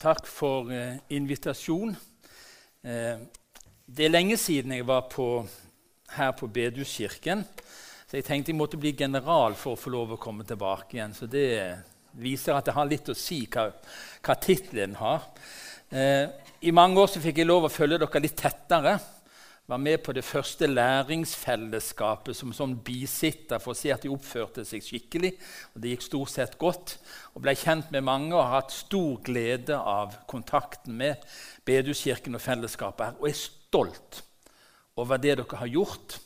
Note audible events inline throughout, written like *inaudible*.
Takk for eh, invitasjon. Eh, det er lenge siden jeg var på, her på Bedehuskirken. Så jeg tenkte jeg måtte bli general for å få lov å komme tilbake igjen. Så det viser at det har litt å si hva, hva tittelen har. Eh, I mange år så fikk jeg lov å følge dere litt tettere var med på det første læringsfellesskapet som sånn bisitter for å se at de oppførte seg skikkelig. og Det gikk stort sett godt. og Ble kjent med mange og har hatt stor glede av kontakten med Bedehuskirken og fellesskapet her. Og er stolt over det dere har gjort,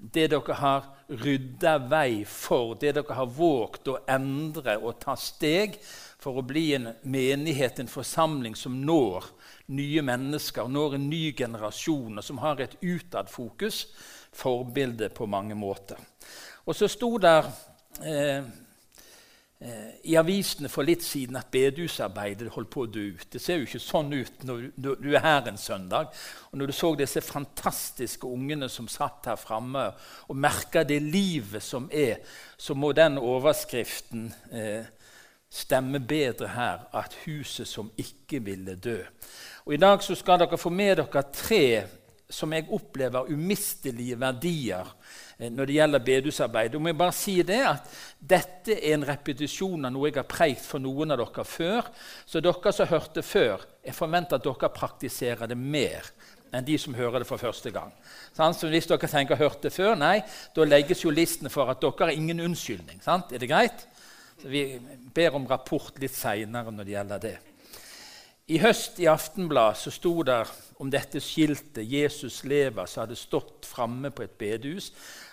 det dere har rydda vei for, det dere har våget å endre og ta steg for å bli en menighet, en forsamling som når nye mennesker, når en ny generasjon, og som har et utadfokus, forbilde på mange måter. Og så sto der eh, eh, i avisene for litt siden at bedehusarbeidet holdt på å dø ut. Det ser jo ikke sånn ut når du, er her en søndag. Og når du så disse fantastiske ungene som satt her framme og merka det livet som er, så må den overskriften eh, stemme bedre her. At huset som ikke ville dø. Og I dag skal dere få med dere tre som jeg opplever umistelige verdier eh, når det gjelder bedusarbeid. Og må jeg bare si det at Dette er en repetisjon av noe jeg har preikt for noen av dere før. Så dere som hørte før, jeg forventer at dere praktiserer det mer enn de som hører det for første gang. Så hvis dere tenker 'hørt det før', nei, da legges jo listen for at dere har ingen unnskyldning. Sant? Er det greit? Vi ber om rapport litt seinere når det gjelder det. I høst i Aftenblad så sto det om dette skiltet 'Jesus lever', som hadde stått framme på et bedehus,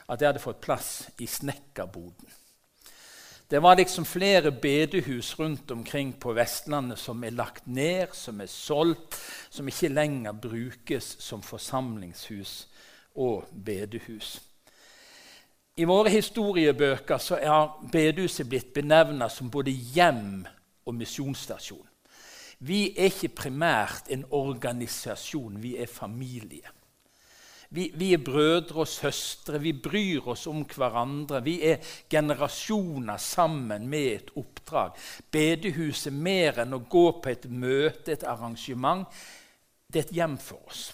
at det hadde fått plass i snekkerboden. Det var liksom flere bedehus rundt omkring på Vestlandet som er lagt ned, som er solgt, som ikke lenger brukes som forsamlingshus og bedehus. I våre historiebøker så er bedehuset blitt benevna som både hjem og misjonsstasjon. Vi er ikke primært en organisasjon, vi er familie. Vi, vi, er brødre og søstre, vi bryr oss om hverandre. Vi er generasjoner sammen med et oppdrag. Bedehuset mer enn å gå på et møte, et arrangement. Det er et hjem for oss.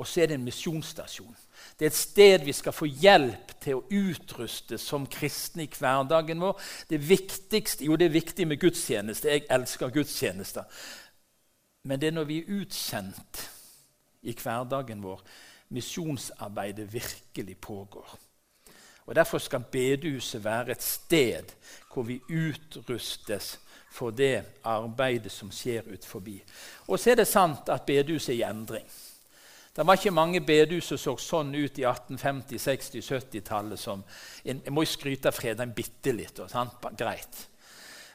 Og så er det en misjonsstasjon. Det er et sted vi skal få hjelp til å utruste som kristne i hverdagen vår. Det viktigste, Jo, det er viktig med gudstjeneste. Jeg elsker gudstjenester. Men det er når vi er utsendt i hverdagen vår, misjonsarbeidet virkelig pågår. Og Derfor skal bedehuset være et sted hvor vi utrustes for det arbeidet som skjer ut forbi. Og så er det sant at bedehuset er i endring. Det var ikke mange bedehus som så sånn ut i 1850-, 60-, 70-tallet. som Jeg må jo skryte av Fredheim bitte litt. Sant? Greit.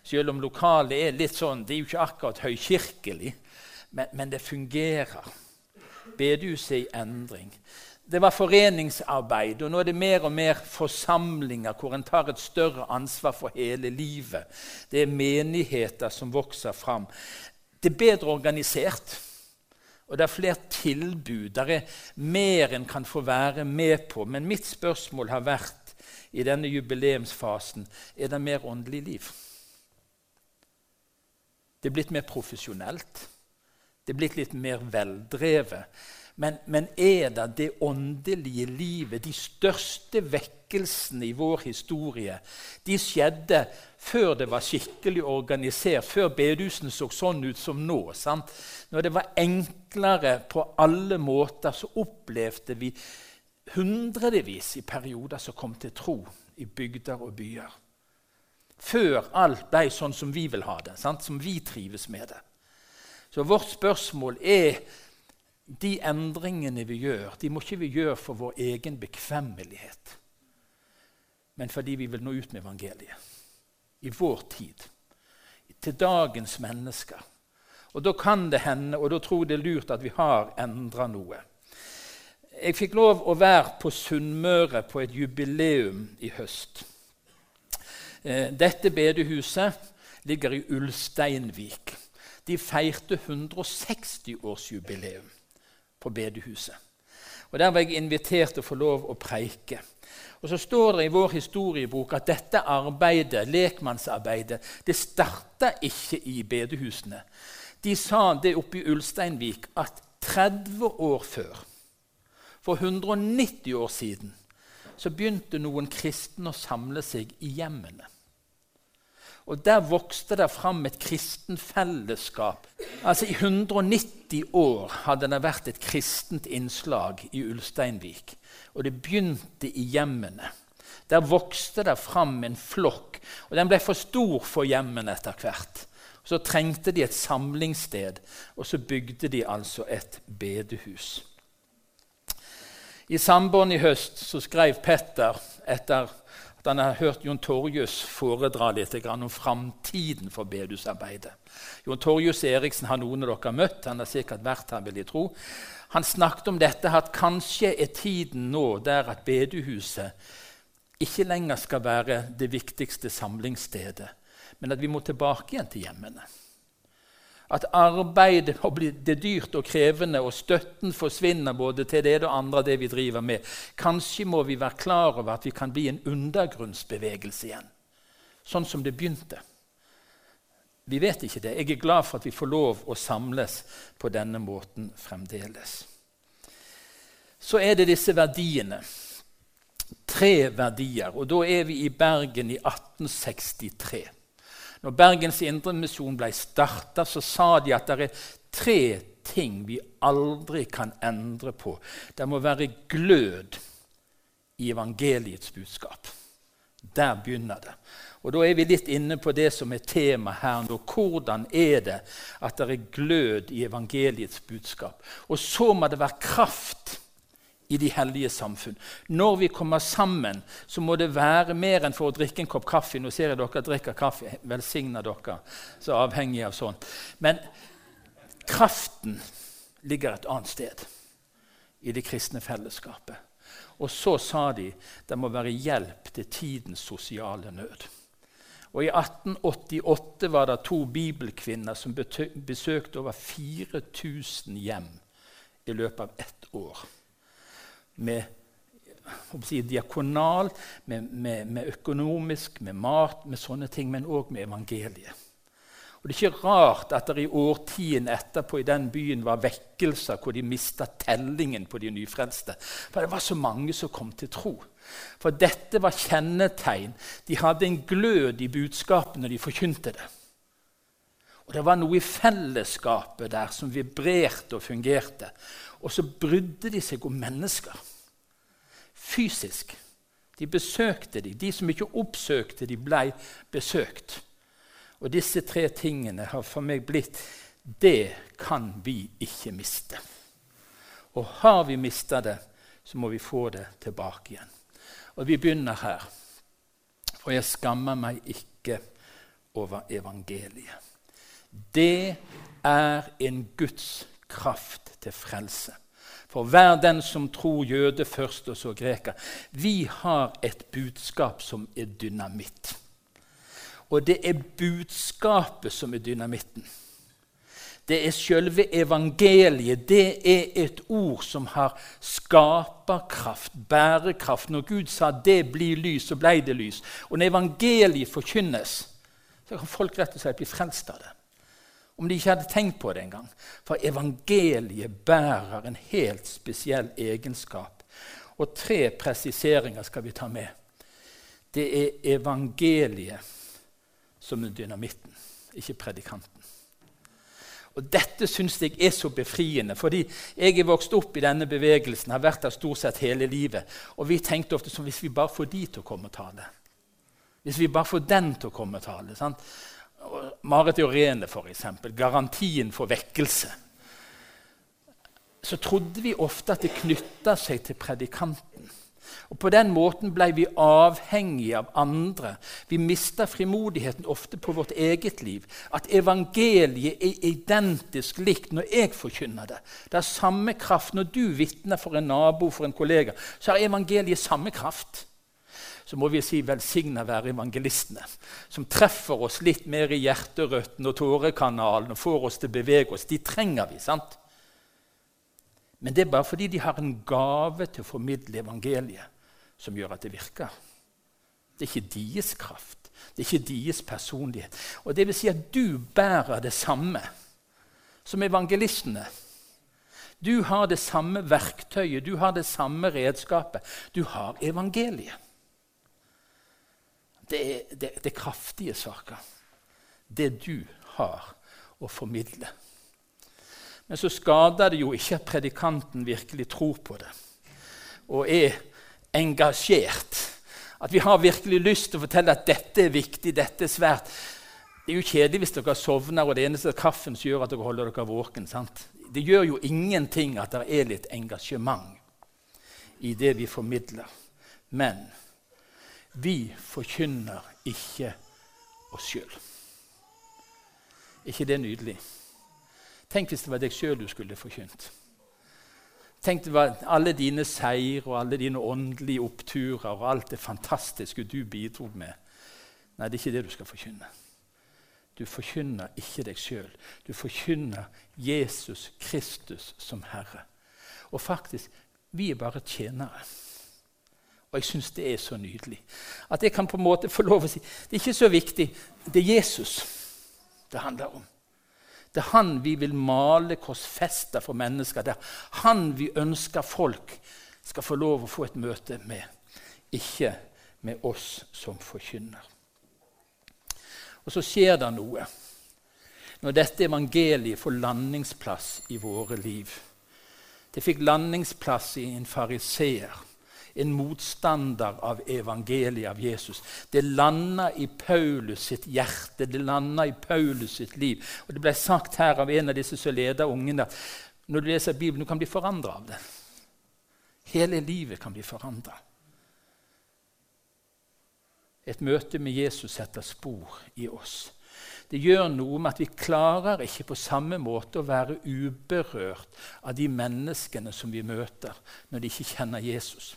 Selv om lokalet er litt sånn Det er jo ikke akkurat høykirkelig, men, men det fungerer. Bedehuset er i endring. Det var foreningsarbeid, og nå er det mer og mer forsamlinger hvor en tar et større ansvar for hele livet. Det er menigheter som vokser fram. Det er bedre organisert. Og det er flere tilbud. Det er mer en kan få være med på. Men mitt spørsmål har vært i denne jubileumsfasen er det mer åndelig liv. Det er blitt mer profesjonelt. Det er blitt litt mer veldrevet. Men, men, er det det åndelige livet, de største vekkelsene i vår historie, de skjedde før det var skikkelig organisert, før bedehusene så sånn ut som nå? Sant? Når det var enklere på alle måter, så opplevde vi hundrevis i perioder som kom til tro i bygder og byer. Før alt ble sånn som vi vil ha det, sant? som vi trives med det. Så vårt spørsmål er de endringene vi gjør, de må ikke vi gjøre for vår egen bekvemmelighet, men fordi vi vil nå ut med evangeliet. I vår tid. Til dagens mennesker. Og Da kan det hende, og da tror jeg det er lurt at vi har endra noe. Jeg fikk lov å være på Sunnmøre på et jubileum i høst. Eh, dette bedehuset ligger i Ulsteinvik. De feirte 160-årsjubileum på bedehuset. Og Der var jeg invitert til å få lov å preike. Og Så står det i vår historiebok at dette arbeidet, lekmannsarbeidet det starta ikke i bedehusene. De sa det oppe i Ulsteinvik at 30 år før, for 190 år siden, så begynte noen kristne å samle seg i hjemmene. Og Der vokste det fram et kristent fellesskap. Altså I 190 år hadde det vært et kristent innslag i Ulsteinvik. Og det begynte i hjemmene. Der vokste det fram en flokk. Og den ble for stor for hjemmene etter hvert. Så trengte de et samlingssted, og så bygde de altså et bedehus. I Sambånd i høst så skrev Petter etter han har hørt Jon Torjus foredra litt om framtiden for bedusarbeidet. Jon Torjus Eriksen har noen av dere møtt. Han har sikkert vært her, vil jeg tro. Han snakket om dette at kanskje er tiden nå der at bedehuset ikke lenger skal være det viktigste samlingsstedet, men at vi må tilbake igjen til hjemmene. At arbeidet *laughs* det dyrt og krevende, og støtten forsvinner både til det og andre det vi driver med. Kanskje må vi være klar over at vi kan bli en undergrunnsbevegelse igjen. Sånn som det begynte. Vi vet ikke det. Jeg er glad for at vi får lov å samles på denne måten fremdeles. Så er det disse verdiene. Tre verdier. Og da er vi i Bergen i 1863. Når Bergens Indremisjon ble starta, så sa de at det er tre ting vi aldri kan endre på. Det må være glød i evangeliets budskap. Der begynner det. Og Da er vi litt inne på det som er tema her nå. Hvordan er det at det er glød i evangeliets budskap? Og så må det være kraft i de hellige samfunn. Når vi kommer sammen, så må det være mer enn for å drikke en kopp kaffe. Nå ser jeg dere drikker kaffe. Velsigner dere. Så avhengig av sånn. Men kraften ligger et annet sted i det kristne fellesskapet. Og så sa de det må være hjelp til tidens sosiale nød. Og I 1888 var det to bibelkvinner som besøkte over 4000 hjem i løpet av ett år med si, diakonal, med, med, med, økonomisk, med mat, med sånne ting, men òg med evangeliet. Og Det er ikke rart at det i årtiene etterpå i den byen var vekkelser hvor de mista tellingen på de nyfrelste. For det var så mange som kom til tro. For dette var kjennetegn. De hadde en glød i budskapet når de forkynte det. Og Det var noe i fellesskapet der som vibrerte og fungerte. Og så brydde de seg om mennesker. Fysisk. De besøkte dem. De som ikke oppsøkte de ble besøkt. Og disse tre tingene har for meg blitt Det kan vi ikke miste. Og har vi mista det, så må vi få det tilbake igjen. Og vi begynner her. For jeg skammer meg ikke over evangeliet. Det er en Guds kraft til frelse. For hver den som tror jøde først, og så greker. Vi har et budskap som er dynamitt. Og det er budskapet som er dynamitten. Det er selve evangeliet. Det er et ord som har skaperkraft, bærekraft. Når Gud sa 'det blir lys', så ble det lys. Og når evangeliet forkynnes, så kan folk rett og slett bli frelst av det om de ikke hadde tenkt på det engang. For evangeliet bærer en helt spesiell egenskap. Og tre presiseringer skal vi ta med. Det er evangeliet som er dynamitten, ikke predikanten. Og Dette syns jeg er så befriende, fordi jeg er vokst opp i denne bevegelsen. har vært der stort sett hele livet, Og vi tenkte ofte som hvis vi bare får de til å komme og tale. Hvis vi bare får den til å komme og tale. Sant? Marit Jorene, f.eks. Garantien for vekkelse. Så trodde vi ofte at det knytta seg til predikanten. Og På den måten ble vi avhengige av andre. Vi mista frimodigheten ofte på vårt eget liv. At evangeliet er identisk likt når jeg forkynner det. Det er samme kraft når du vitner for en nabo, for en kollega. Så har evangeliet samme kraft så må vi si velsigna være evangelistene, som treffer oss litt mer i hjerterøtten og tårekanalen og får oss til å bevege oss. De trenger vi, sant? Men det er bare fordi de har en gave til å formidle evangeliet. som gjør at det virker. Det er ikke deres kraft. Det er ikke deres personlighet. Og det vil si at du bærer det samme som evangelistene. Du har det samme verktøyet, du har det samme redskapet. Du har evangeliet. Det er, det, det kraftige saker. Det du har å formidle. Men så skader det jo ikke at predikanten virkelig tror på det og er engasjert. At vi har virkelig lyst til å fortelle at dette er viktig, dette er svært. Det er jo kjedelig hvis dere sovner, og det eneste er kaffen som gjør at dere holder dere våken. sant? Det gjør jo ingenting at det er litt engasjement i det vi formidler. Men vi forkynner ikke oss sjøl. Ikke det nydelig? Tenk hvis det var deg sjøl du skulle forkynt. Tenk det var alle dine seier og alle dine åndelige oppturer og alt det fantastiske du bidro med. Nei, det er ikke det du skal forkynne. Du forkynner ikke deg sjøl. Du forkynner Jesus Kristus som Herre. Og faktisk, vi er bare tjenere. Og jeg syns det er så nydelig. At jeg kan på en måte få lov å si det er ikke så viktig. Det er Jesus det handler om. Det er han vi vil male korsfester for mennesker. Det er han vi ønsker folk skal få lov å få et møte med. Ikke med oss som forkynner. Og så skjer det noe når dette evangeliet får landingsplass i våre liv. Det fikk landingsplass i en fariseer, en motstander av evangeliet av Jesus. Det landa i Paulus sitt hjerte, det landa i Paulus sitt liv. Og Det ble sagt her av en av disse som leder ungene at når du leser Bibelen, du kan bli forandra av det. Hele livet kan bli forandra. Et møte med Jesus setter spor i oss. Det gjør noe med at vi klarer ikke på samme måte å være uberørt av de menneskene som vi møter, når de ikke kjenner Jesus.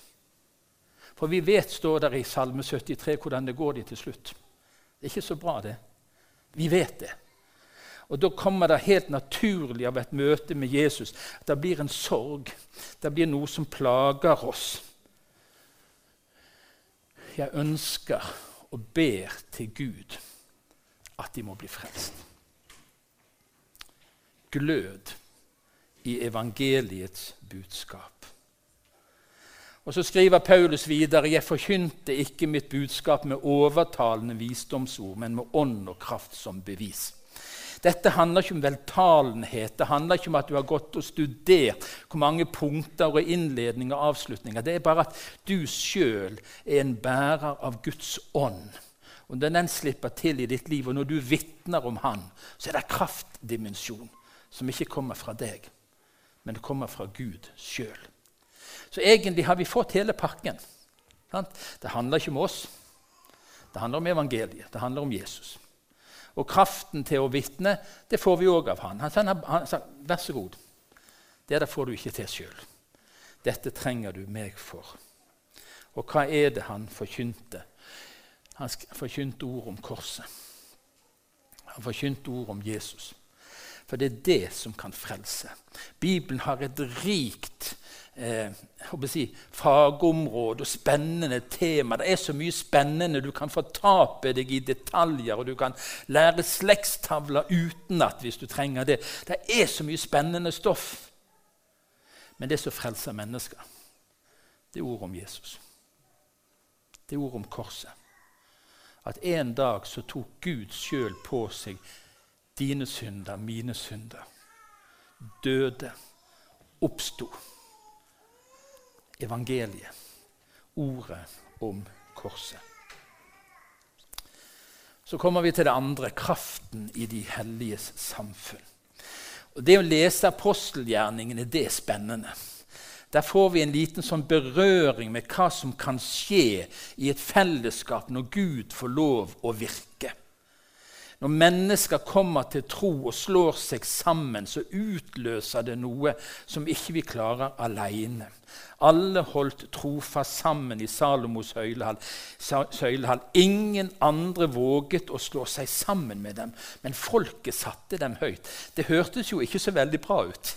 For vi vet, står der i Salme 73, hvordan det går de til slutt. Det er ikke så bra, det. Vi vet det. Og Da kommer det helt naturlig av et møte med Jesus at det blir en sorg. Det blir noe som plager oss. Jeg ønsker og ber til Gud at de må bli frelst. Glød i evangeliets budskap. Og Så skriver Paulus videre.: Jeg forkynte ikke mitt budskap med overtalende visdomsord, men med ånd og kraft som bevis. Dette handler ikke om veltalenhet, det handler ikke om at du har gått og studert hvor mange punkter og innledninger og avslutninger. Det er bare at du sjøl er en bærer av Guds ånd. Og Når den slipper til i ditt liv, og når du vitner om Han, så er det kraftdimensjon som ikke kommer fra deg, men det kommer fra Gud sjøl. Så egentlig har vi fått hele pakken. Det handler ikke om oss. Det handler om evangeliet. Det handler om Jesus. Og kraften til å vitne det får vi òg av han. Han sa vær så god. Det der får du ikke til sjøl. Dette trenger du meg for. Og hva er det han forkynte? Han forkynte ord om korset. Han forkynte ord om Jesus. For det er det som kan frelse. Bibelen har et rikt eh, si, fagområde og spennende tema. Det er så mye spennende. Du kan fortape deg i detaljer, og du kan lære slektstavler utenat hvis du trenger det. Det er så mye spennende stoff. Men det som frelser mennesker, det er ord om Jesus. Det er ord om korset. At en dag så tok Gud sjøl på seg dine synder, mine synder. Døde, oppsto evangeliet, ordet om korset. Så kommer vi til det andre kraften i de helliges samfunn. Og Det å lese apostelgjerningene det er spennende. Der får vi en liten sånn berøring med hva som kan skje i et fellesskap når Gud får lov å virke. Når mennesker kommer til tro og slår seg sammen, så utløser det noe som ikke vi klarer alene. Alle holdt trofast sammen i Salomos søylehall. Ingen andre våget å slå seg sammen med dem, men folket satte dem høyt. Det hørtes jo ikke så veldig bra ut.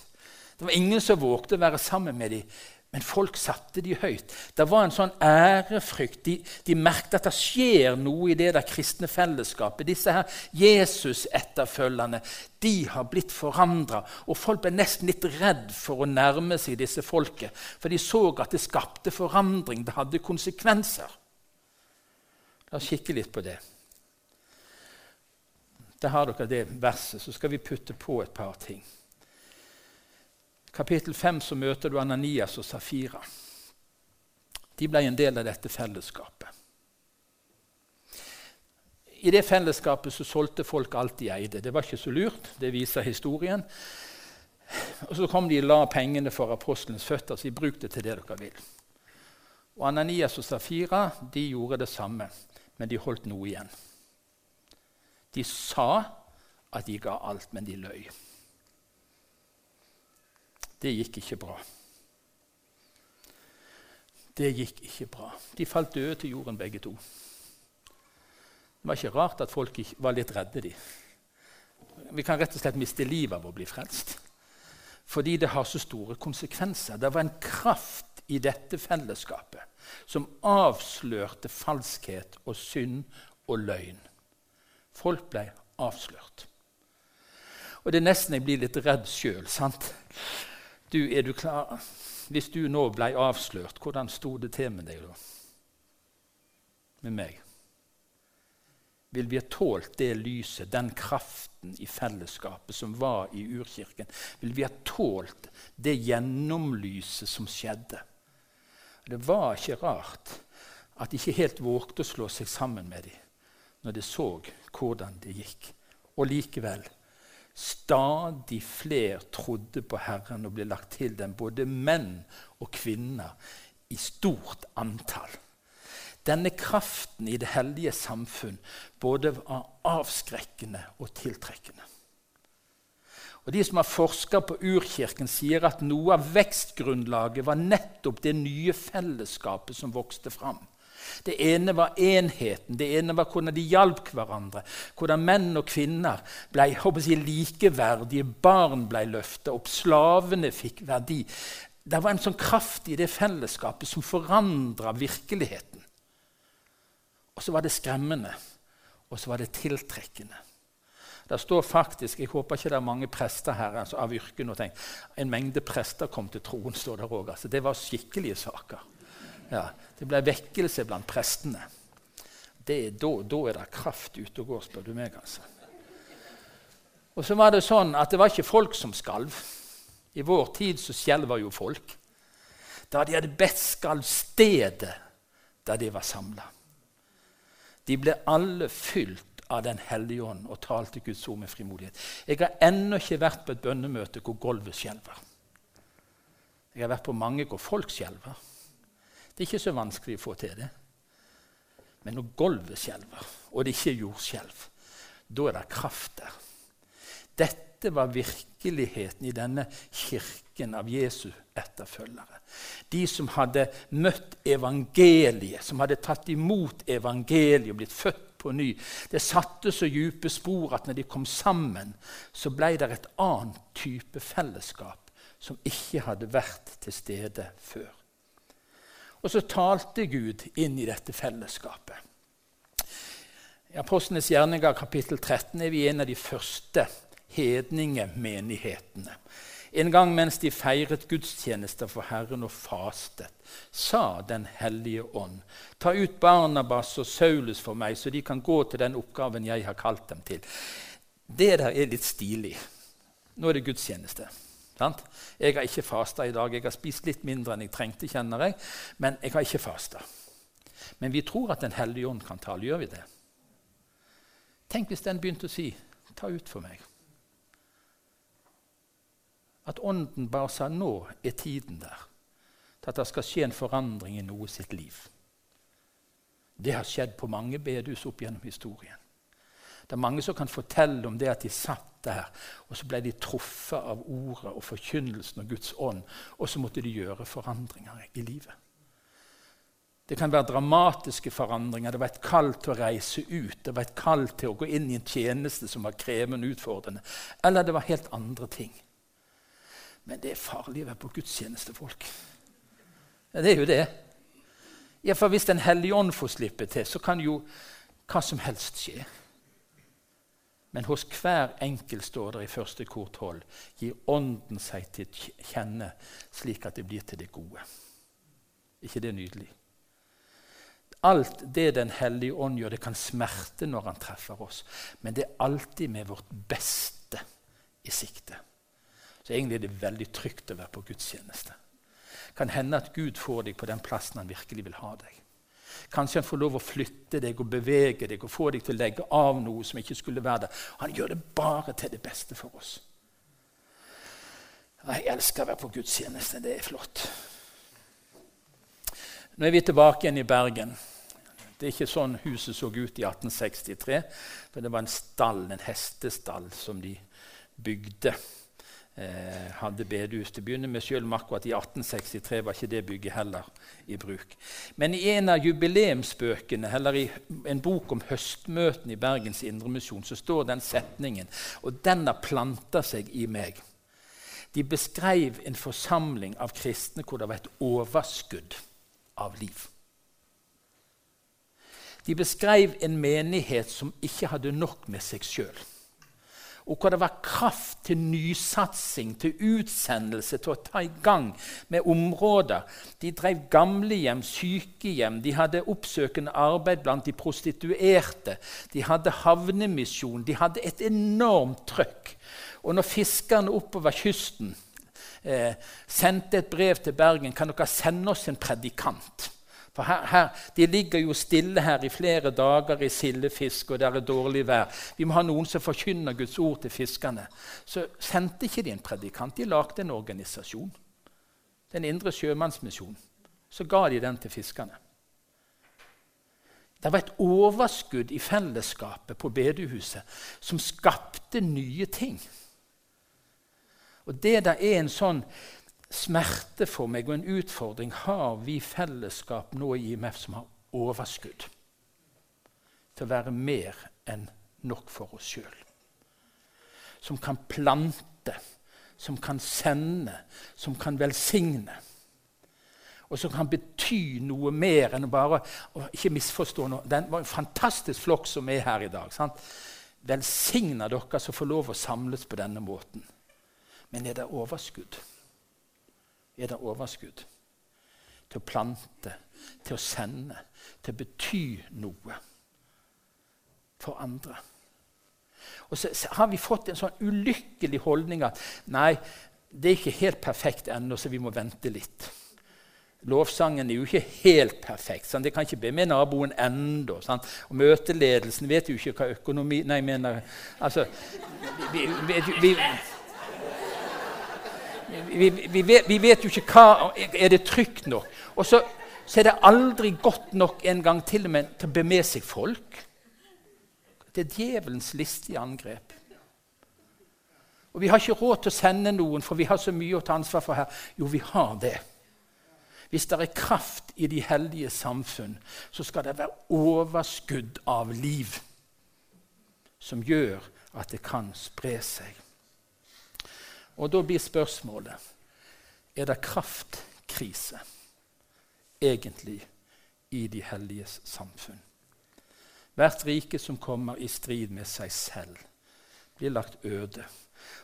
Det var ingen som vågte å være sammen med dem, Men folk satte de høyt. Det var en sånn ærefrykt. De, de merket at det skjer noe i det der kristne fellesskapet. Disse her Jesus-etterfølgerne de har blitt forandra. Og folk ble nesten litt redd for å nærme seg disse folket. For de så at det skapte forandring. Det hadde konsekvenser. La oss kikke litt på det. Der har dere det verset. Så skal vi putte på et par ting kapittel 5 så møter du Ananias og Safira. De ble en del av dette fellesskapet. I det fellesskapet så solgte folk alt de eide. Det var ikke så lurt, det viser historien. Og Så kom de og la pengene for apostelens føtter, så de brukte til det dere vil. Og Ananias og Safira de gjorde det samme, men de holdt noe igjen. De sa at de ga alt, men de løy. Det gikk ikke bra. Det gikk ikke bra. De falt døde til jorden, begge to. Det var ikke rart at folk var litt redde. de. Vi kan rett og slett miste livet av å bli frelst. Fordi det har så store konsekvenser. Det var en kraft i dette fellesskapet som avslørte falskhet og synd og løgn. Folk ble avslørt. Og det er nesten jeg blir litt redd sjøl. Du, er du klar? Hvis du nå ble avslørt, hvordan sto det til med deg da? Med meg? Vil vi ha tålt det lyset, den kraften i fellesskapet som var i urkirken? Vil vi ha tålt det gjennomlyset som skjedde? Det var ikke rart at de ikke helt vågte å slå seg sammen med dem når de så hvordan det gikk. Og likevel Stadig flere trodde på Herren og ble lagt til dem, både menn og kvinner, i stort antall. Denne kraften i det hellige samfunn både var avskrekkende og tiltrekkende. Og De som har forska på urkirken, sier at noe av vekstgrunnlaget var nettopp det nye fellesskapet som vokste fram. Det ene var enheten, det ene var hvordan de hjalp hverandre. Hvordan menn og kvinner ble jeg, likeverdige, barn ble løftet opp, slavene fikk verdi. Det var en sånn kraft i det fellesskapet som forandra virkeligheten. Og så var det skremmende, og så var det tiltrekkende. Det står faktisk, Jeg håper ikke det er mange prester her altså, av yrke nå. Tenk, en mengde prester kom til troen, står der òg. Altså, det var skikkelige saker. Ja, det ble vekkelse blant prestene. Det, da, da, er det kraft ute og går, spør du meg. altså. Og så var det sånn at det var ikke folk som skalv. I vår tid så skjelver jo folk. Da de hadde bedt, skalv stedet der de var samla. De ble alle fylt av Den hellige ånd og talte Guds ord med frimodighet. Jeg har ennå ikke vært på et bønnemøte hvor gulvet skjelver. Jeg har vært på mange hvor folk skjelver. Det er ikke så vanskelig å få til det. Men når gulvet skjelver, og det ikke er jordskjelv, da er det kraft der. Dette var virkeligheten i denne kirken av Jesu etterfølgere. De som hadde møtt evangeliet, som hadde tatt imot evangeliet og blitt født på ny. Det satte så dype spor at når de kom sammen, så ble det et annet type fellesskap som ikke hadde vært til stede før. Og så talte Gud inn i dette fellesskapet. I Apostlenes gjerninger kapittel 13 er vi en av de første hedningemenighetene. En gang mens de feiret gudstjenester for Herren og fastet, sa Den hellige ånd.: Ta ut Barnabas og Saulus for meg, så de kan gå til den oppgaven jeg har kalt dem til. Det der er litt stilig. Nå er det gudstjeneste. Jeg har ikke fasta i dag. Jeg har spist litt mindre enn jeg trengte, kjenner jeg. Men jeg har ikke fasta. Men vi tror at Den hellige ånd kan tale. Gjør vi det? Tenk hvis den begynte å si 'ta ut for meg'. At Ånden bare sa 'nå er tiden der' til at det skal skje en forandring i noe sitt liv. Det har skjedd på mange bedehus opp gjennom historien. Det er mange som kan fortelle om det at de satt der, og så ble de truffet av ordet og forkynnelsen og Guds ånd, og så måtte de gjøre forandringer i livet. Det kan være dramatiske forandringer. Det var et kall til å reise ut. Det var et kall til å gå inn i en tjeneste som var krevende og utfordrende. Eller det var helt andre ting. Men det er farlig å være på gudstjeneste, folk. Ja, det er jo det. Ja, for Hvis Den hellige ånd får slippe til, så kan jo hva som helst skje. Men hos hver enkelt, står det i første kor 12, gir Ånden seg til kjenne slik at det blir til det gode. ikke det nydelig? Alt det Den hellige ånd gjør, det kan smerte når han treffer oss. Men det er alltid med vårt beste i sikte. Så egentlig er det veldig trygt å være på gudstjeneste. Kan hende at Gud får deg på den plassen han virkelig vil ha deg. Kanskje han får lov å flytte deg og bevege deg og få deg til å legge av noe som ikke skulle være der. Han gjør det bare til det beste for oss. Jeg elsker å være på gudstjeneste. Det er flott. Nå er vi tilbake igjen i Bergen. Det er ikke sånn huset så ut i 1863. for Det var en stall, en hestestall som de bygde. Eh, hadde bedehus til å begynne med, selv om akkurat i 1863 var ikke det bygget heller i bruk. Men i en av jubileumsbøkene, eller i en bok om høstmøtene i Bergens Indremisjon, så står den setningen, og den har planta seg i meg. De beskrev en forsamling av kristne hvor det var et overskudd av liv. De beskrev en menighet som ikke hadde nok med seg sjøl. Og hvor det var kraft til nysatsing, til utsendelse, til å ta i gang med områder. De drev gamlehjem, sykehjem, de hadde oppsøkende arbeid blant de prostituerte. De hadde havnemisjon. De hadde et enormt trøkk. Og når fiskerne oppover kysten eh, sendte et brev til Bergen kan dere sende oss en predikant, for her, her, De ligger jo stille her i flere dager i sildefisk, og det er dårlig vær. Vi må ha noen som forkynner Guds ord til fiskerne. Så sendte ikke de en predikant, de lagde en organisasjon. Den indre sjømannsmisjonen. Så ga de den til fiskerne. Det var et overskudd i fellesskapet på bedehuset som skapte nye ting. Og Det der er en sånn smerte for meg og en utfordring har vi fellesskap nå i IMF som har overskudd til å være mer enn nok for oss sjøl. Som kan plante, som kan sende, som kan velsigne. Og som kan bety noe mer enn å bare og Ikke misforstå noe. Det var en fantastisk flokk som er her i dag. sant? Velsigna dere som får lov å samles på denne måten. Men er det overskudd? Er det overskudd til å plante, til å sende, til å bety noe for andre. Og så, har vi fått en sånn ulykkelig holdning at nei, det er ikke helt perfekt ennå, så vi må vente litt. Lovsangen er jo ikke helt perfekt. Sant? Det kan ikke be med naboen ennå. Og møteledelsen vet jo ikke hva økonomi Nei, jeg mener altså, vi, vi, vi, vi, vi, vet, vi, vet, jo ikke hva Er det trygt nok? Og så, så, er det aldri godt nok en gang til, med, til å be med seg folk. Det er djevelens listige angrep. Og vi har ikke råd til å sende noen, for vi har så mye å ta ansvar for her. Jo, vi har det. Hvis det er kraft i de hellige samfunn, så skal det være overskudd av liv som gjør at det kan spre seg. Og da blir spørsmålet er det kraftkrise egentlig i de helliges samfunn. Hvert rike som kommer i strid med seg selv, blir lagt øde.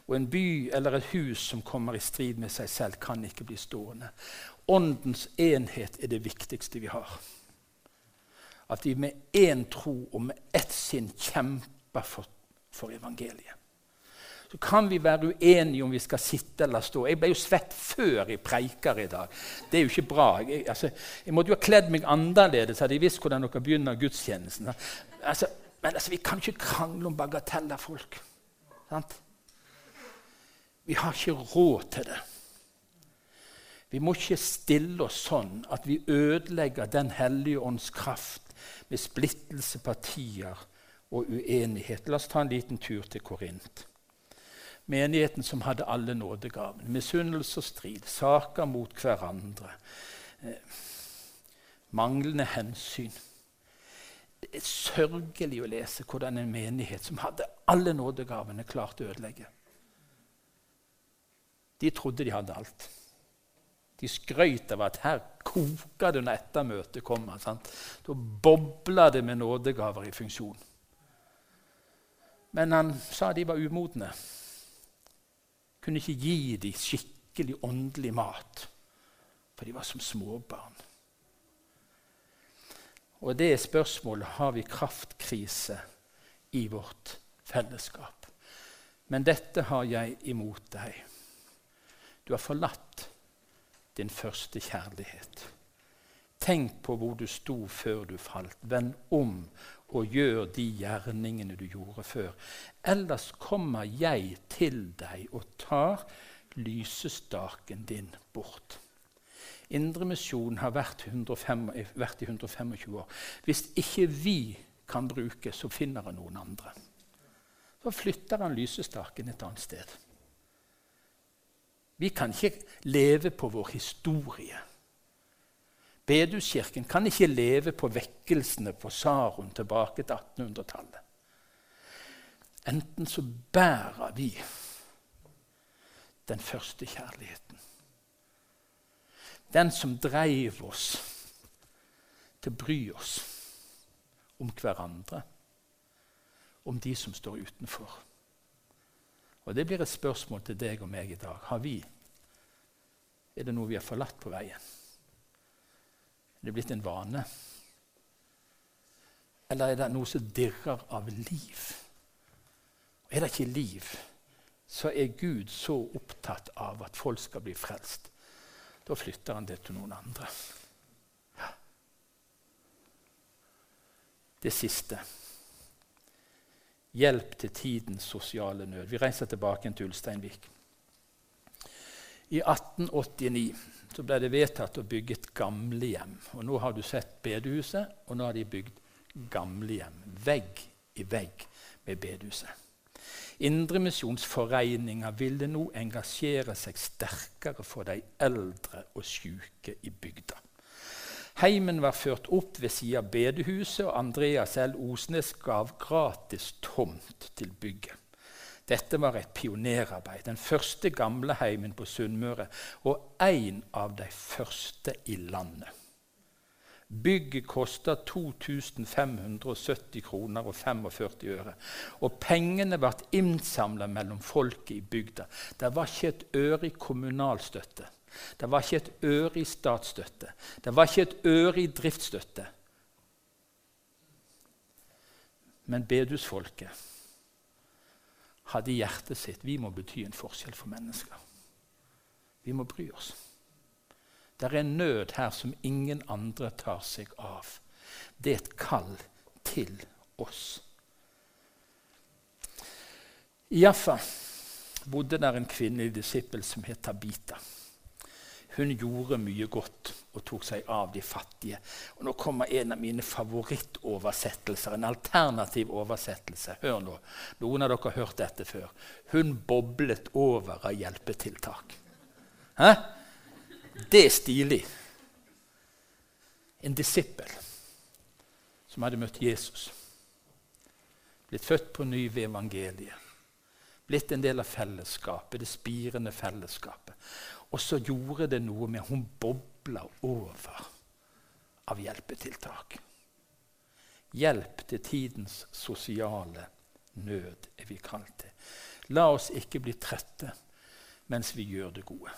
Og en by eller et hus som kommer i strid med seg selv, kan ikke bli stående. Åndens enhet er det viktigste vi har. At vi med én tro og med ett sinn kjemper for, for evangeliet så kan vi være uenige om vi skal sitte eller stå. Jeg ble jo svett før jeg preiker i dag. Det er jo ikke bra. Jeg, altså, jeg måtte jo ha kledd meg annerledes, hadde jeg visst hvordan dere begynner gudstjenesten. Altså, men altså, vi kan ikke krangle om bagateller, folk. Sant? Vi har ikke råd til det. Vi må ikke stille oss sånn at vi ødelegger Den hellige ånds kraft med splittelse, partier og uenighet. La oss ta en liten tur til Korint menigheten som hadde alle nådegavene. Misunnelse og strid, saker mot hverandre. Eh, manglende hensyn. Det er sørgelig å lese hvordan en menighet som hadde alle nådegavene, klarte å ødelegge. De trodde de hadde alt. De skrøt av at her koka det når ettermøtet kommer. Sant? Da bobla det med nådegaver i funksjon. Men han sa de var umodne. Kunne ikke gi dem skikkelig åndelig mat, for de var som småbarn. Og det spørsmålet har vi kraftkrise i vårt fellesskap. Men dette har jeg imot deg. Du har forlatt din første kjærlighet. Tenk på hvor du sto før du falt. Vend om og gjør de gjerningene du gjorde før. Ellers kommer jeg til deg og tar lysestaken din bort. Indremisjonen har vært, 105, vært, i 125 år. Hvis ikke vi kan bruke, så finner han noen andre. Så flytter han lysestaken et annet sted. Vi kan ikke leve på vår historie. Bedehuskirken kan ikke leve på vekkelsene på Saron tilbake til 1800-tallet. Enten så bærer vi den første kjærligheten den som dreiv oss til å bry oss om hverandre, om de som står utenfor. Og Det blir et spørsmål til deg og meg i dag. Har vi, Er det noe vi har forlatt på veien? Er det blitt en vane? Eller er det noe som dirrer av liv? Er det ikke liv, så er Gud så opptatt av at folk skal bli frelst da flytter han det til noen andre. Det siste. Hjelp til tidens sosiale nød. Vi reiser tilbake til Ulsteinvik. I 1889 ble det vedtatt å bygge et gamlehjem. Og nå har du sett bedehuset, og nå har de bygd gamlehjem. Vegg i vegg med bedehuset. Indremisjonsforeninga ville nå engasjere seg sterkere for de eldre og syke i bygda. Heimen var ført opp ved siden av bedehuset, og Andreas L. Osnes gav gratis tomt til bygget. Dette var et pionerarbeid, den første gamleheimen på Sunnmøre og en av de første i landet. Bygget kosta 2570 kroner og 45 øre. Og pengene ble innsamla mellom folket i bygda. Det var ikke et øre i kommunalstøtte. Det var ikke et øre i statsstøtte. Det var ikke et øre i driftsstøtte. Men bedehusfolket hadde i hjertet sitt vi må bety en forskjell for mennesker. Vi må bry oss. Det er en nød her som ingen andre tar seg av. Det er et kall til oss. I Jaffa bodde der en kvinnelig disippel som het Tabita. Hun gjorde mye godt og tok seg av de fattige. Og Nå kommer en av mine favorittoversettelser, en alternativ oversettelse. Hør nå. Noen av dere har hørt dette før. Hun boblet over av hjelpetiltak. Hæ? Det er stilig. En disippel som hadde møtt Jesus. Blitt født på ny ved evangeliet. Blitt en del av fellesskapet, det spirende fellesskapet. Og så gjorde det noe med Hun bobla over av hjelpetiltak. Hjelp til tidens sosiale nød er vi kalt til. La oss ikke bli trette mens vi gjør det gode.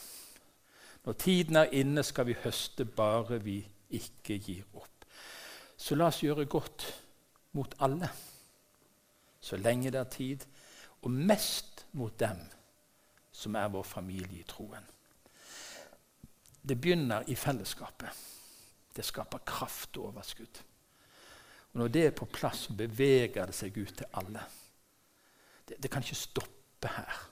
Når tiden er inne, skal vi høste bare vi ikke gir opp. Så la oss gjøre godt mot alle så lenge det er tid, og mest mot dem som er vår familie i troen. Det begynner i fellesskapet. Det skaper kraft og overskudd. Og Når det er på plass, så beveger det seg ut til alle. Det, det kan ikke stoppe her.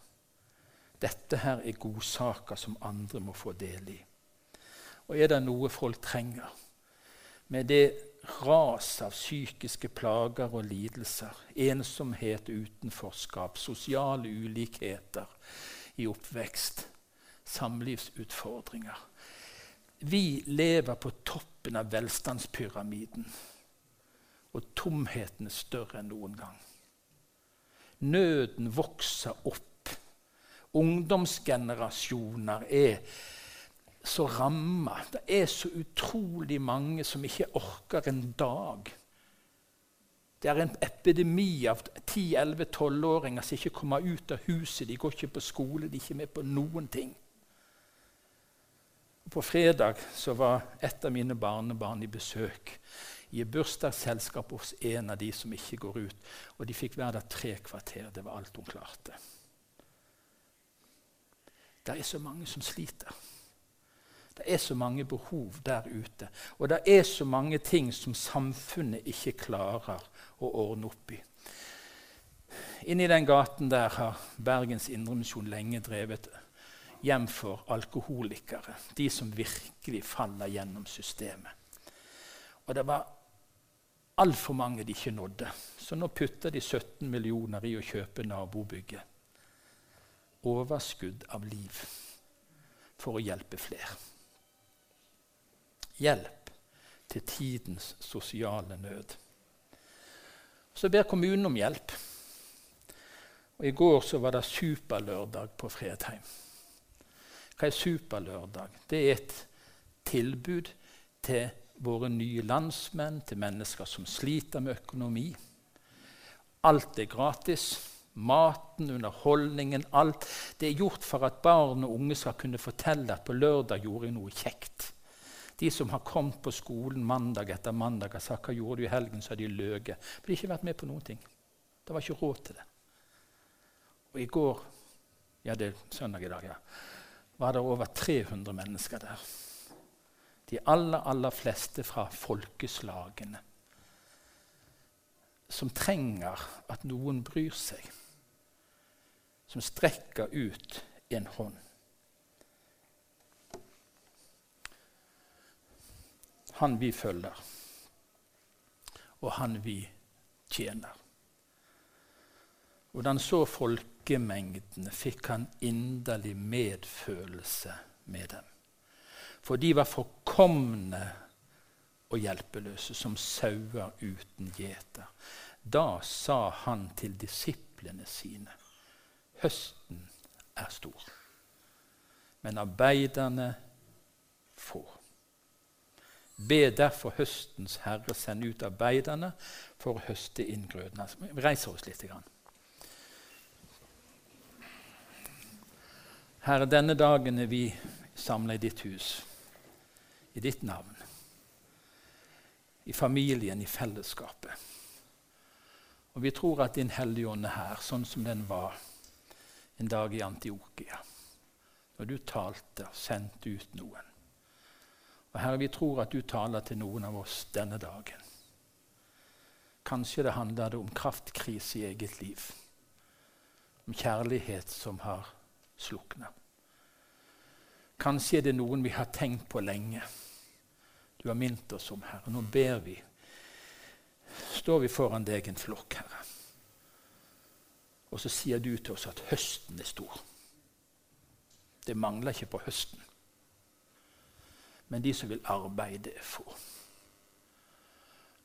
Dette her er godsaker som andre må få del i. Og er det noe folk trenger med det ras av psykiske plager og lidelser, ensomhet, utenforskap, sosiale ulikheter i oppvekst, samlivsutfordringer Vi lever på toppen av velstandspyramiden, og tomheten er større enn noen gang. Nøden vokser opp ungdomsgenerasjoner er så ramma. Det er så utrolig mange som ikke orker en dag. Det er en epidemi av 10-11-12-åringer som ikke kommer ut av huset. De går ikke på skole, de er ikke med på noen ting. På fredag så var et av mine barnebarn i besøk i bursdagsselskap hos en av de som ikke går ut. Og de fikk være der tre kvarter. Det var alt hun klarte. Det er så mange som sliter. Det er så mange behov der ute. Og det er så mange ting som samfunnet ikke klarer å ordne opp i. Inni den gaten der har Bergens Indremisjon lenge drevet hjem for alkoholikere. De som virkelig faller gjennom systemet. Og det var altfor mange de ikke nådde. Så nå putter de 17 millioner i å kjøpe nabobygget. Overskudd av liv for å hjelpe flere. Hjelp til tidens sosiale nød. Så ber kommunen om hjelp. Og I går så var det superlørdag på Fredheim. Hva er superlørdag? Det er et tilbud til våre nye landsmenn, til mennesker som sliter med økonomi. Alt er gratis. Maten, underholdningen, alt. Det er gjort for at barn og unge skal kunne fortelle at på lørdag gjorde jeg noe kjekt. De som har kommet på skolen mandag etter mandag og sagt hva gjorde du i helgen, så har de løyet. De har ikke vært med på noen ting. Det var ikke råd til det. Og i går Ja, det er søndag i dag, ja var det over 300 mennesker der. De aller, aller fleste fra folkeslagene. Som trenger at noen bryr seg. Som strekker ut en hånd. Han vi følger, og han vi tjener. Og så folk, folkemengdene, fikk han inderlig medfølelse med dem. For de var forkomne og hjelpeløse, som sauer uten gjeter. Da sa han til disiplene sine.: Høsten er stor, men arbeiderne få. Be derfor høstens herre sende ut arbeiderne for å høste inn grøden. Vi reiser oss litt. Grann. Herre, denne dagen er vi samla i ditt hus, i ditt navn. I familien, i fellesskapet. Og vi tror at Din Hellige Ånd er her, sånn som den var en dag i Antiokia. Når du talte og sendte ut noen. Og Herre, vi tror at du taler til noen av oss denne dagen. Kanskje det handler om kraftkrise i eget liv. Om kjærlighet som har slukne. Kanskje er det noen vi har tenkt på lenge. Du har minnet oss om, Herre. Nå ber vi. Står vi foran deg en flokk, Herre. Og så sier du til oss at høsten er stor. Det mangler ikke på høsten. Men de som vil arbeide, er få.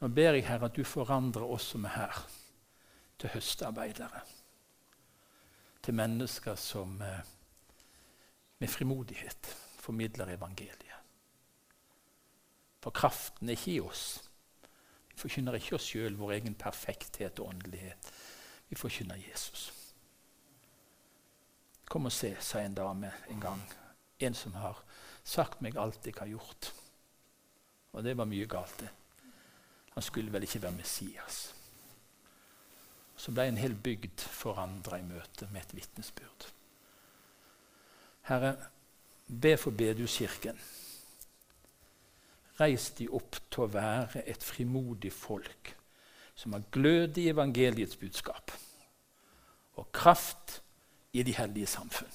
Nå ber jeg, Herre, at du forandrer oss som er her, til høstarbeidere til mennesker som eh, med frimodighet formidler evangeliet. For kraften er ikke i oss. Vi forkynner ikke oss sjøl, vår egen perfekthet og åndelighet. Vi forkynner Jesus. Kom og se, sa en dame en gang. En som har sagt meg alt jeg har gjort. Og det var mye galt. Han skulle vel ikke være Messias så ble en hel bygd forandra i møte med et vitnesbyrd. Herre, be for Bedehuskirken. Reis de opp til å være et frimodig folk som har glød i evangeliets budskap og kraft i de hellige samfunn.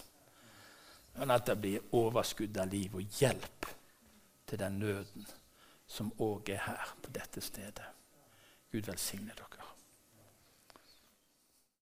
Men at det blir overskudd av liv og hjelp til den nøden som òg er her på dette stedet. Gud velsigne dere.